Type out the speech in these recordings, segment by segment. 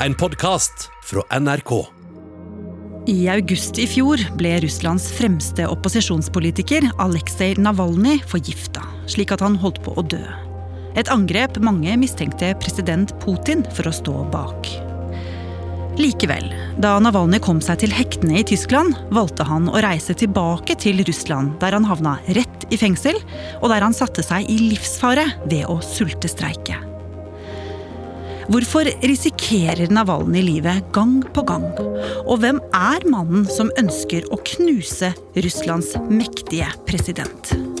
en podkast fra NRK. I august i fjor ble Russlands fremste opposisjonspolitiker Aleksej Navalnyj forgifta, slik at han holdt på å dø. Et angrep mange mistenkte president Putin for å stå bak. Likevel, da Navalnyj kom seg til hektene i Tyskland, valgte han å reise tilbake til Russland, der han havna rett i fengsel, og der han satte seg i livsfare ved å sultestreike. Hvorfor risikerer Navalnyj livet gang på gang? Og hvem er mannen som ønsker å knuse Russlands mektige president?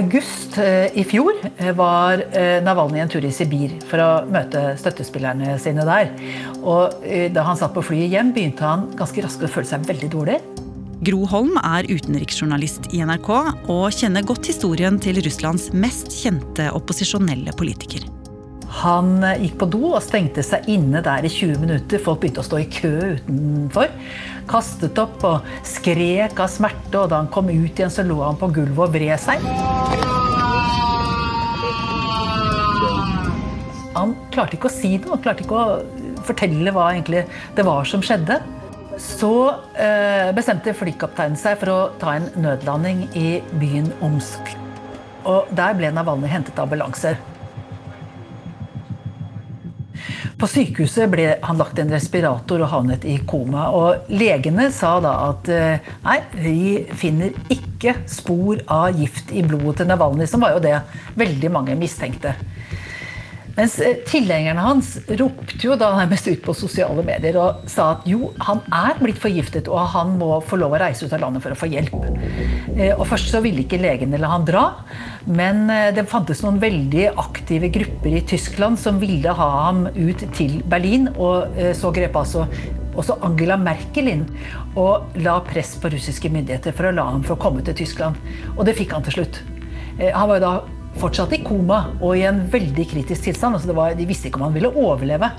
August eh, i fjor eh, var eh, Navalnyj en tur i Sibir for å møte støttespillerne sine der. Og Da han satt på flyet hjem, begynte han ganske raskt å føle seg veldig dårlig. Gro Holm er utenriksjournalist i NRK og kjenner godt historien til Russlands mest kjente opposisjonelle politiker. Han eh, gikk på do og stengte seg inne der i 20 minutter. Folk begynte å stå i kø utenfor. Kastet opp og skrek av smerte, og da han kom ut igjen, så lå han på gulvet og vred seg. Han klarte ikke å si noe, han klarte ikke å fortelle hva egentlig det var som skjedde. Så eh, bestemte flykapteinen seg for å ta en nødlanding i byen Omsk. Og der ble Navalnyj hentet av ambulanse. På sykehuset ble han lagt i en respirator og havnet i koma. Og legene sa da at eh, nei, vi finner ikke spor av gift i blodet til Navalny, som var jo det veldig mange mistenkte. Mens eh, tilhengerne hans ropte jo da nærmest ut på sosiale medier og sa at jo, han er blitt forgiftet, og han må få lov å reise ut av landet for å få hjelp. Eh, Og Først så ville ikke legene la han dra, men eh, det fantes noen veldig aktive grupper i Tyskland som ville ha ham ut til Berlin, og eh, så grep altså også Angela Merkel inn og la press på russiske myndigheter for å la ham få komme til Tyskland. Og det fikk han til slutt. Han var jo da fortsatt i koma og i en veldig kritisk tilstand. Altså var, de visste ikke om han ville overleve.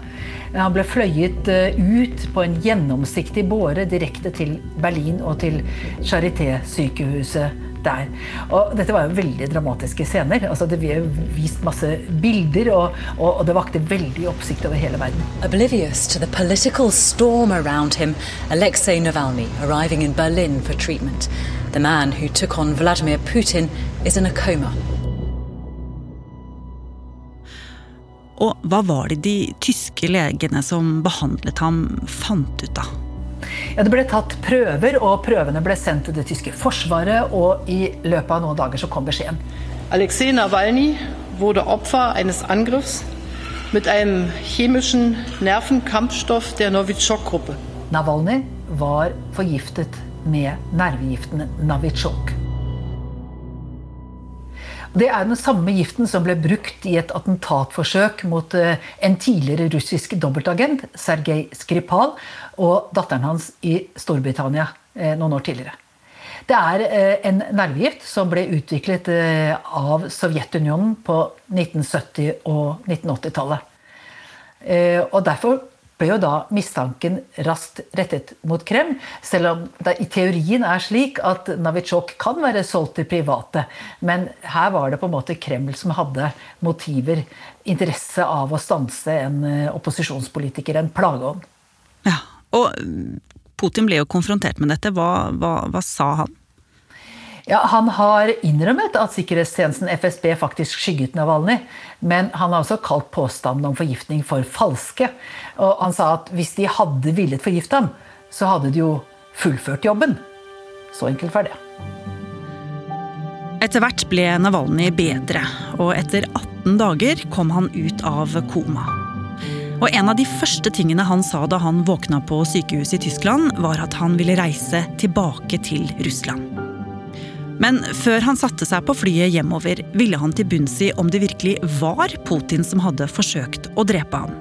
Han ble fløyet eh, ut på en gjennomsiktig båre direkte til Berlin og til Charité-sykehuset der. Og dette var jo veldig dramatiske scener. Altså det ble vist masse bilder, og, og, og det vakte veldig oppsikt over hele verden. Oblivious to the political storm around him, Alexei Navalny, arriving in Berlin for treatment. The man who took on Vladimir Putin is in a coma. Og hva var det de tyske legene som behandlet ham, fant ut av? Ja, det ble tatt prøver, og prøvene ble sendt til det tyske forsvaret. Og i løpet av noen dager så kom beskjeden. Alexei Nawalny wurde Opfer eines Angriffs mit einem chemischen Nervenkampfstoff der Novichok-Gruppe. Navalny var forgiftet med nervegiften Navichok. Det er den samme giften som ble brukt i et attentatforsøk mot eh, en tidligere russisk dobbeltagent, Sergej Skripal, og datteren hans i Storbritannia eh, noen år tidligere. Det er eh, en nervegift som ble utviklet av Sovjetunionen på 1970- og 1980-tallet. Eh, Og derfor ble jo da mistanken raskt rettet mot Kreml, selv om det i teorien er slik at Navitsjok kan være solgt til private. Men her var det på en måte Kreml som hadde motiver, interesse av å stanse en eh, opposisjonspolitiker, en plageånd. Ja, og Putin ble jo konfrontert med dette. Hva, hva, hva sa han? Ja, Han har innrømmet at sikkerhetstjenesten FSB faktisk skygget Navalny, men han har også kalt påstanden om forgiftning for falske. Og han sa at hvis de hadde villet forgifte ham, så hadde de jo fullført jobben. Så enkelt var det. Etter hvert ble Navalnyj bedre, og etter 18 dager kom han ut av koma. Og En av de første tingene han sa da han våkna på sykehuset i Tyskland, var at han ville reise tilbake til Russland. Men før han satte seg på flyet hjemover, ville han til bunns i om det virkelig var Putin som hadde forsøkt å drepe ham.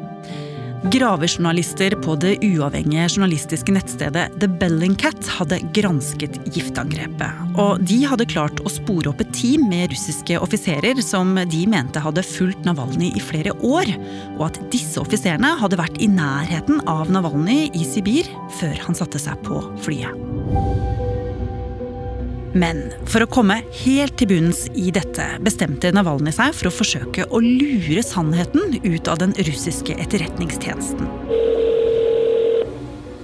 Gravejournalister på det uavhengige journalistiske nettstedet The Bellingcat hadde gransket giftangrepet. Og de hadde klart å spore opp et team med russiske offiserer som de mente hadde fulgt Navalnyj i flere år, og at disse offiserene hadde vært i nærheten av Navalnyj i Sibir før han satte seg på flyet. Men for å komme helt til bunns i dette bestemte Navalny seg for å forsøke å lure sannheten ut av den russiske etterretningstjenesten.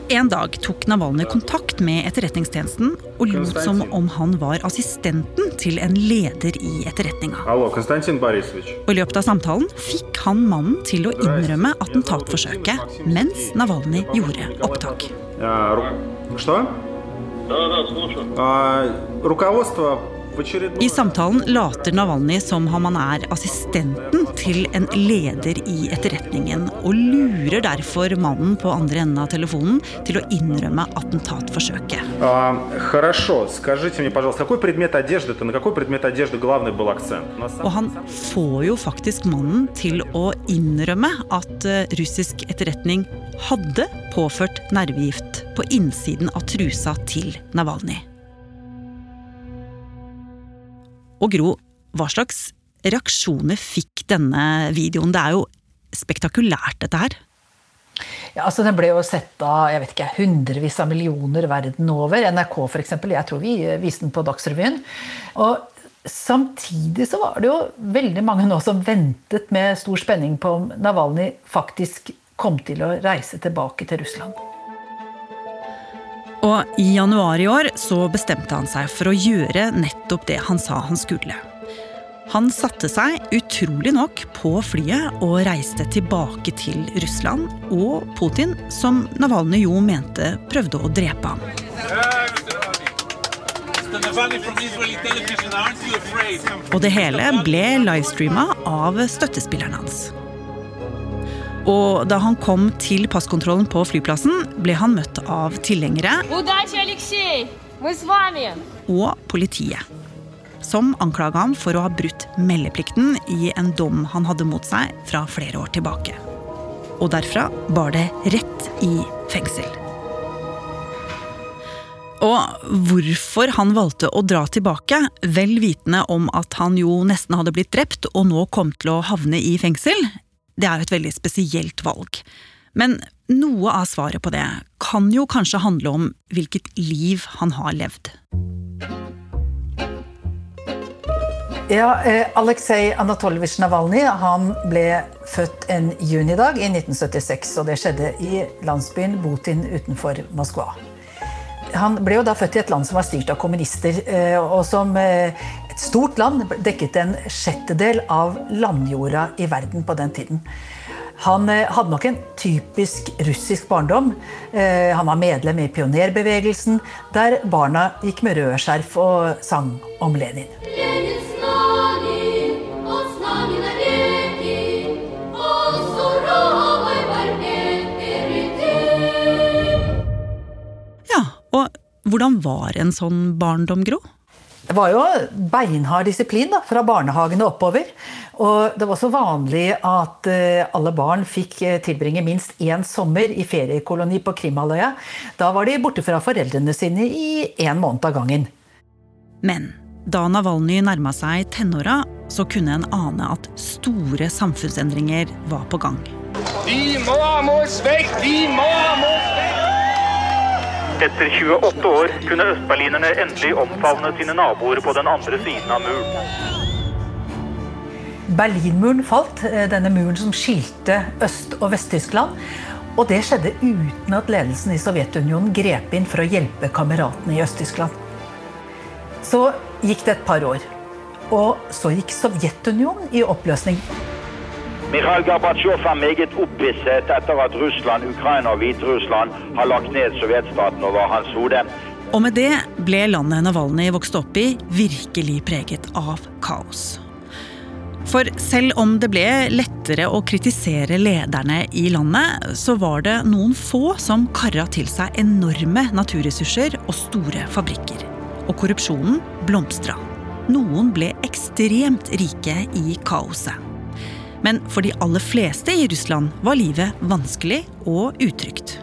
En dag tok Navalny kontakt med Etterretningstjenesten og lot som om han var assistenten til en leder i etterretninga. Og I løpet av samtalen fikk han mannen til å innrømme attentatforsøket mens Navalny gjorde opptak. Ja, i samtalen later Navalnyj som om han er assistenten til en leder i etterretningen, og lurer derfor mannen på andre enden av telefonen til å innrømme attentatforsøket. Og han får jo faktisk mannen til å innrømme at eh, russisk etterretning hadde påført nervegift på innsiden av trusa til Navalnyj. Og Gro, hva slags reaksjoner fikk denne videoen? Det er jo spektakulært, dette her. Ja, altså Den ble jo sett av jeg vet ikke, hundrevis av millioner verden over. NRK f.eks. Jeg tror vi viste den på Dagsrevyen. Og samtidig så var det jo veldig mange nå som ventet med stor spenning på om Navalnyj faktisk kom til å reise tilbake til Russland. Og i januar i år så bestemte han seg for å gjøre nettopp det han sa han skulle. Han satte seg utrolig nok på flyet og reiste tilbake til Russland og Putin, som Navalnyj jo mente prøvde å drepe ham. Og det hele ble livestreama av støttespilleren hans. Og da han kom til passkontrollen på flyplassen, ble han møtt av tilhengere og politiet. Som anklaga ham for å ha brutt meldeplikten i en dom han hadde mot seg fra flere år tilbake. Og derfra bar det rett i fengsel. Og hvorfor han valgte å dra tilbake, vel vitende om at han jo nesten hadde blitt drept og nå kom til å havne i fengsel, det er et veldig spesielt valg. Men noe av svaret på det kan jo kanskje handle om hvilket liv han har levd. Ja, eh, Aleksej Anatolijevitsj Navalnyj han ble født en junidag i 1976. og Det skjedde i landsbyen Butin utenfor Moskva. Han ble jo da født i et land som var styrt av kommunister, eh, og som eh, et stort land dekket en sjettedel av landjorda i verden på den tiden. Han eh, hadde nok en typisk russisk barndom. Han var medlem i pionerbevegelsen, der barna gikk med rød skjerf og sang om Lenin. Ja, Og hvordan var en sånn barndom, Gro? Det var jo beinhard disiplin da, fra barnehagen og oppover. Og det var så vanlig at eh, alle barn fikk eh, tilbringe minst én sommer i feriekoloni på Krimhalvøya. Da var de borte fra foreldrene sine i én måned av gangen. Men da Navalny nærma seg tenåra, så kunne en ane at store samfunnsendringer var på gang. Vi må ha oss vekk! Vi må ha oss vekk! Etter 28 år kunne østberlinerne endelig omfavne sine naboer på den andre siden av muren. Berlinmuren falt, eh, denne muren som skilte Øst- og Vest-Tyskland. Og det skjedde uten at ledelsen i Sovjetunionen grep inn for å hjelpe kameratene i Øst-Tyskland. Så gikk det et par år. Og så gikk Sovjetunionen i oppløsning. Mikhail Gorbatsjov er meget opphisset etter at Russland, Ukraina og Hviterussland har lagt ned sovjetstaten over hans hode. Og med det ble landet Navalnyj vokste opp i, virkelig preget av kaos. For selv om det ble lettere å kritisere lederne i landet, så var det noen få som kara til seg enorme naturressurser og store fabrikker. Og korrupsjonen blomstra. Noen ble ekstremt rike i kaoset. Men for de aller fleste i Russland var livet vanskelig og utrygt.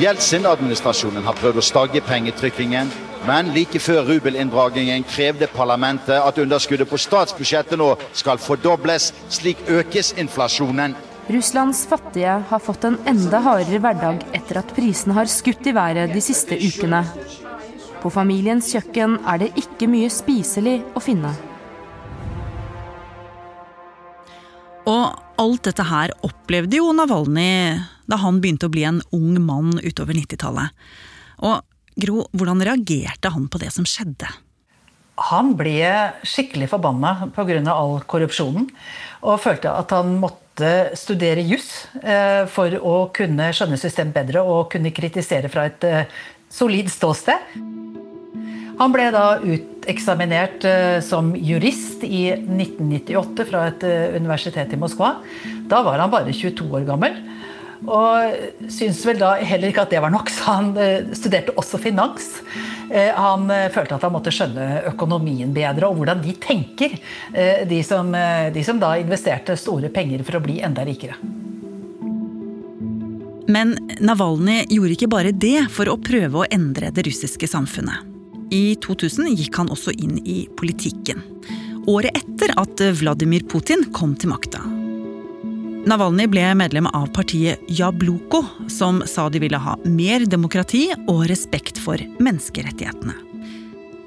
Jeltsin-administrasjonen har prøvd å stagge pengetrykkingen, men like før rubelinndragningen krevde parlamentet at underskuddet på statsbudsjettet nå skal fordobles. Slik økes inflasjonen. Russlands fattige har fått en enda hardere hverdag etter at prisene har skutt i været de siste ukene. På familiens kjøkken er det ikke mye spiselig å finne. Alt dette her opplevde jo Navalny da han begynte å bli en ung mann utover 90-tallet. Og Gro, hvordan reagerte han på det som skjedde? Han ble skikkelig forbanna pga. all korrupsjonen. Og følte at han måtte studere juss eh, for å kunne skjønne systemet bedre og kunne kritisere fra et eh, solid ståsted. Han ble da uteksaminert eh, som jurist i 1998 fra et universitet i Moskva. Da var han bare 22 år gammel. Og syntes vel da heller ikke at det var nok, så han eh, studerte også finans. Eh, han eh, følte at han måtte skjønne økonomien bedre, og hvordan de tenker, de som, de som da investerte store penger for å bli enda rikere. Men Navalny gjorde ikke bare det for å prøve å endre det russiske samfunnet. I 2000 gikk han også inn i politikken. Året etter at Vladimir Putin kom til makta. Navalny ble medlem av partiet Jabloko, som sa de ville ha mer demokrati og respekt for menneskerettighetene.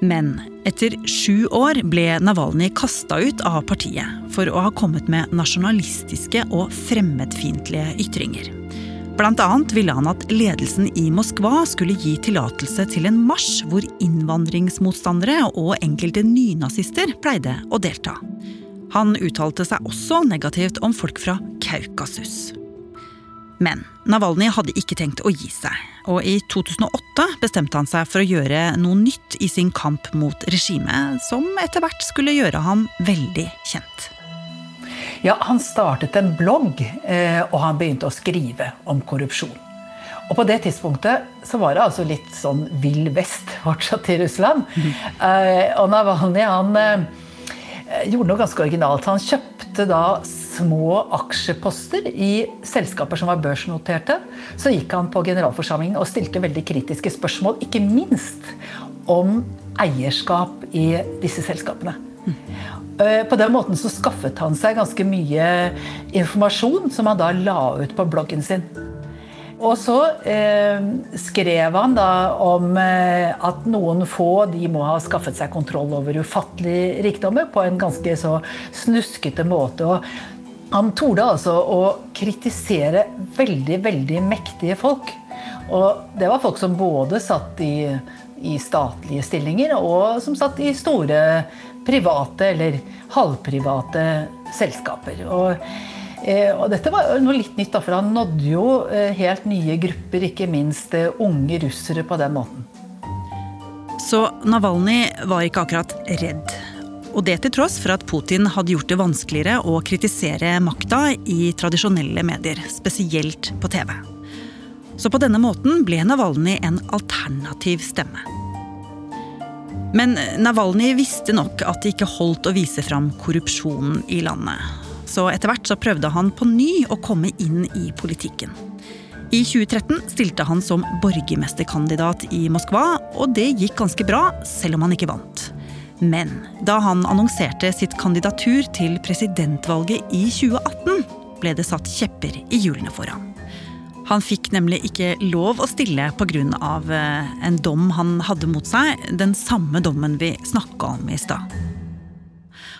Men etter sju år ble Navalny kasta ut av partiet for å ha kommet med nasjonalistiske og fremmedfiendtlige ytringer. Annet ville han at ledelsen i Moskva skulle gi tillatelse til en marsj hvor innvandringsmotstandere og enkelte nynazister pleide å delta. Han uttalte seg også negativt om folk fra Kaukasus. Men Navalny hadde ikke tenkt å gi seg, og i 2008 bestemte han seg for å gjøre noe nytt i sin kamp mot regimet, som etter hvert skulle gjøre ham veldig kjent. Ja, Han startet en blogg, eh, og han begynte å skrive om korrupsjon. Og på det tidspunktet så var det altså litt sånn vill vest fortsatt i Russland. Mm. Og Navalny han eh, gjorde noe ganske originalt. Han kjøpte da små aksjeposter i selskaper som var børsnoterte. Så gikk han på generalforsamlingen og stilte veldig kritiske spørsmål, ikke minst om eierskap i disse selskapene. Eh, på den måten så skaffet han seg ganske mye informasjon som han da la ut på bloggen sin. Og så eh, skrev han da om eh, at noen få de må ha skaffet seg kontroll over ufattelige rikdommer på en ganske så snuskete måte. Og han torde altså å kritisere veldig, veldig mektige folk. Og det var folk som både satt i, i statlige stillinger, og som satt i store private eller halvprivate selskaper. Og Eh, og dette var noe litt nytt, for han nådde jo eh, helt nye grupper, ikke minst eh, unge russere, på den måten. Så Navalny var ikke akkurat redd. Og det til tross for at Putin hadde gjort det vanskeligere å kritisere makta i tradisjonelle medier, spesielt på TV. Så på denne måten ble Navalny en alternativ stemme. Men Navalny visste nok at det ikke holdt å vise fram korrupsjonen i landet så etter hvert så prøvde han på ny å komme inn i politikken. I 2013 stilte han som borgermesterkandidat i Moskva, og det gikk ganske bra, selv om han ikke vant. Men da han annonserte sitt kandidatur til presidentvalget i 2018, ble det satt kjepper i hjulene for ham. Han fikk nemlig ikke lov å stille pga. Eh, en dom han hadde mot seg, den samme dommen vi snakka om i stad.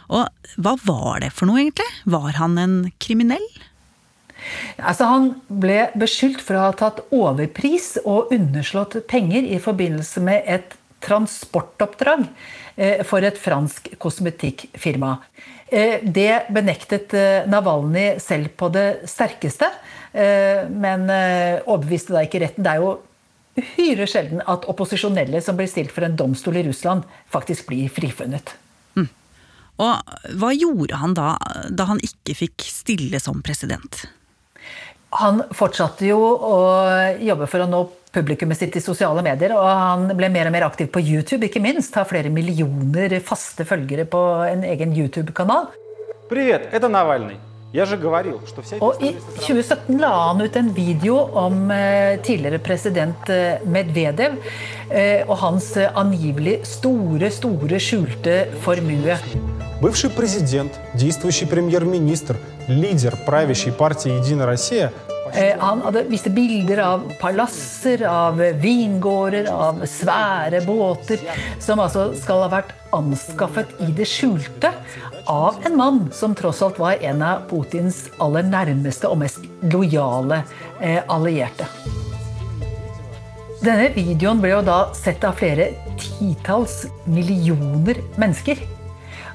Og hva var det for noe, egentlig? Var han en kriminell? Altså, han ble beskyldt for å ha tatt overpris og underslått penger i forbindelse med et transportoppdrag eh, for et fransk kosmetikkfirma. Eh, det benektet eh, Navalny selv på det sterkeste, men overbeviste da ikke retten. Det er jo uhyre sjelden at opposisjonelle som blir stilt for en domstol i Russland, faktisk blir frifunnet. Og hva gjorde han da, da han ikke fikk stille som president? Han fortsatte jo å jobbe for å nå publikummet sitt i sosiale medier, og han ble mer og mer aktiv på YouTube, ikke minst. Har flere millioner faste følgere på en egen YouTube-kanal. Привет, это Навальный. Og I 2017 la han ut en video om eh, tidligere president eh, Medvedev eh, og hans angivelig store, store skjulte formue. Бывший президент, действующий премьер-министр, лидер правящей партии «Единая Россия» Han hadde viste bilder av palasser, av vingårder, av svære båter, som altså skal ha vært anskaffet i det skjulte av en mann som tross alt var en av Putins aller nærmeste og mest lojale eh, allierte. Denne videoen ble jo da sett av flere titalls millioner mennesker.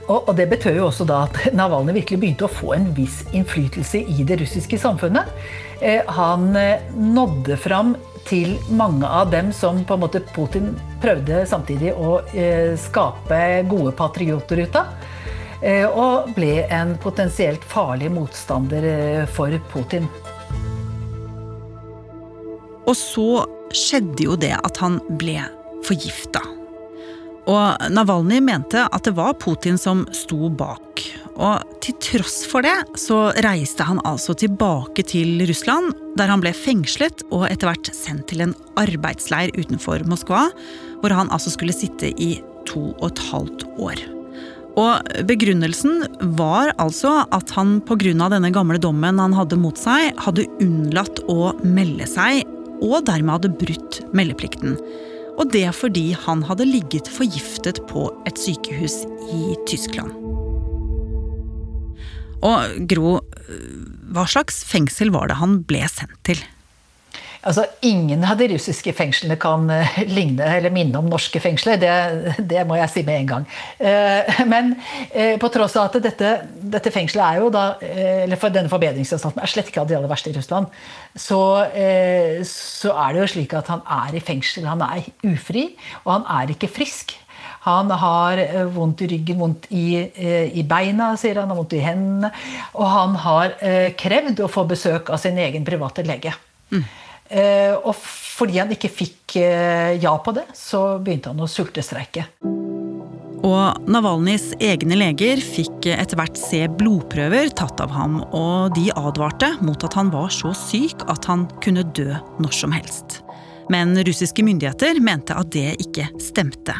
Og, og, Det betød jo også da at Navalnyj virkelig begynte å få en viss innflytelse i det russiske samfunnet. Eh, han eh, nådde fram til mange av dem som på en måte Putin prøvde samtidig å eh, skape gode patrioter ut av. Eh, og ble en potensielt farlig motstander eh, for Putin. Og så skjedde jo det at han ble forgifta. Og Navalnyj mente at det var Putin som sto bak. Og til tross for det så reiste han altså tilbake til Russland, der han ble fengslet og etter hvert sendt til en arbeidsleir utenfor Moskva, hvor han altså skulle sitte i to og et halvt år. Og begrunnelsen var altså at han pga. denne gamle dommen han hadde mot seg, hadde unnlatt å melde seg, og dermed hadde brutt meldeplikten. Og det fordi han hadde ligget forgiftet på et sykehus i Tyskland. Og Gro, hva slags fengsel var det han ble sendt til? Altså, Ingen av de russiske fengslene kan uh, ligne eller minne om norske fengsler. Det, det, må jeg si med en gang. Uh, men uh, på tross av at dette, dette fengselet er jo da, eller for denne forbedringsanstalten er slett ikke av de aller verste i Russland, så, så er det jo slik at han er i fengsel. Han er ufri, og han er ikke frisk. Han har vondt i ryggen, vondt i, i, beina, sier han, har vondt i hendene. Og han har krevd å få besøk av sin egen private lege. Mm. Eh, og fordi han ikke fikk eh, ja på det, så begynte han å sultestreike. Og Navalnyjs egne leger fikk etter hvert se blodprøver tatt av ham, og de advarte mot at han var så syk at han kunne dø når som helst. Men russiske myndigheter mente at det ikke stemte.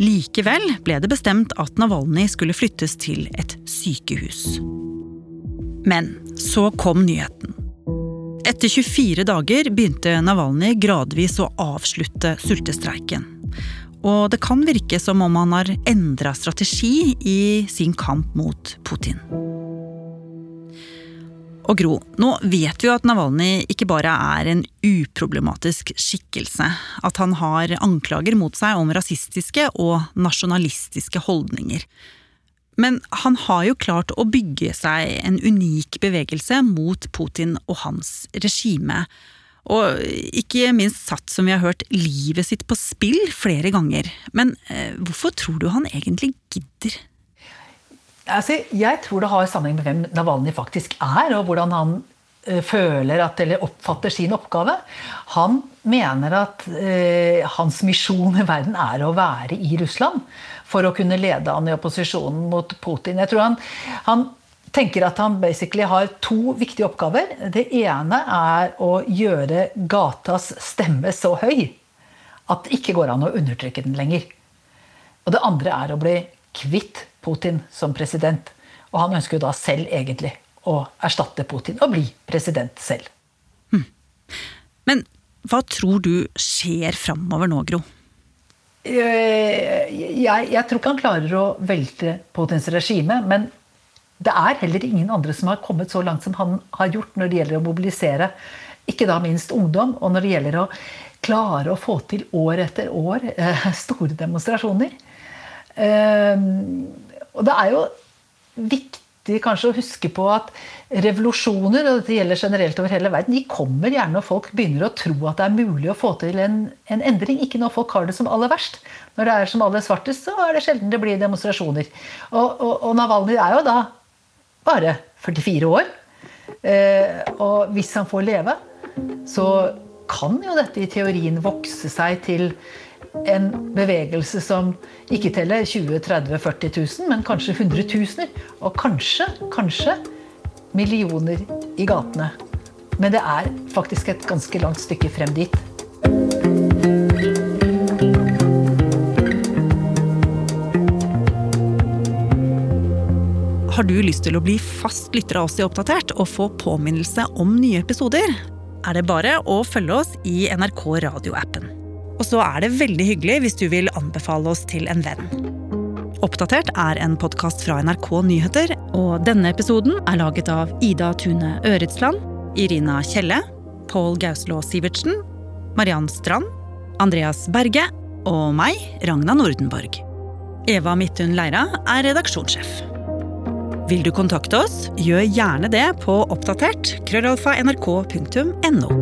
Likevel ble det bestemt at Navalnyj skulle flyttes til et sykehus. Men så kom nyheten. Etter 24 dager begynte Navalnyj gradvis å avslutte sultestreiken. Og det kan virke som om han har endra strategi i sin kamp mot Putin. Og Gro, nå vet vi jo at Navalnyj ikke bare er en uproblematisk skikkelse. At han har anklager mot seg om rasistiske og nasjonalistiske holdninger. Men han har jo klart å bygge seg en unik bevegelse mot Putin og hans regime. Og ikke minst satt, som vi har hørt, livet sitt på spill flere ganger. Men eh, hvorfor tror du han egentlig gidder? Altså, jeg tror det har sammenheng med hvem Navalny faktisk er, og hvordan han eh, føler at, eller oppfatter sin oppgave. Han mener at eh, hans misjon i verden er å være i Russland for å kunne lede han i opposisjonen mot Putin. Jeg tror han, han tenker at han basically har to viktige oppgaver. Det ene er å gjøre gatas stemme så høy at det ikke går an å undertrykke den lenger. Og det andre er å bli kvitt Putin som president. Og han ønsker jo da selv egentlig å erstatte Putin og bli president selv. Hm. Men hva tror du skjer framover nå, Gro? Eh, jeg, jeg, tror ikke han klarer å velte Putins regime. Men det er heller ingen andre som har kommet så langt som han har gjort når det gjelder å mobilisere ikke da minst ungdom, og når det gjelder å klare å få til år etter år eh, store demonstrasjoner. Eh, og det er jo viktig viktig kanskje å huske på at revolusjoner, og dette gjelder generelt over hele verden, de kommer gjerne når folk begynner å tro at det er mulig å få til en, en endring. Ikke når folk har det som aller verst. Når det er som aller svartest, så er det sjelden det blir demonstrasjoner. Og, og, og Navalny er jo da bare 44 år. Eh, og hvis han får leve, så kan jo dette i teorien vokse seg til en bevegelse som ikke teller 20 30 40 000, men kanskje hundretusener. Og kanskje, kanskje millioner i gatene. Men det er faktisk et ganske langt stykke frem dit. Har du lyst til å bli fast lytter av oss i Oppdatert og få påminnelse om nye episoder? Er det bare å følge oss i NRK radioappen. Og så er det veldig hyggelig hvis du vil anbefale oss til en venn. Oppdatert er en podkast fra NRK Nyheter, og denne episoden er laget av Ida Tune Øretsland, Irina Kjelle, Pål Gauslå Sivertsen, Mariann Strand, Andreas Berge og meg, Ragna Nordenborg. Eva Midthun Leira er redaksjonssjef. Vil du kontakte oss, gjør gjerne det på oppdatert krøllalfa nrk.no.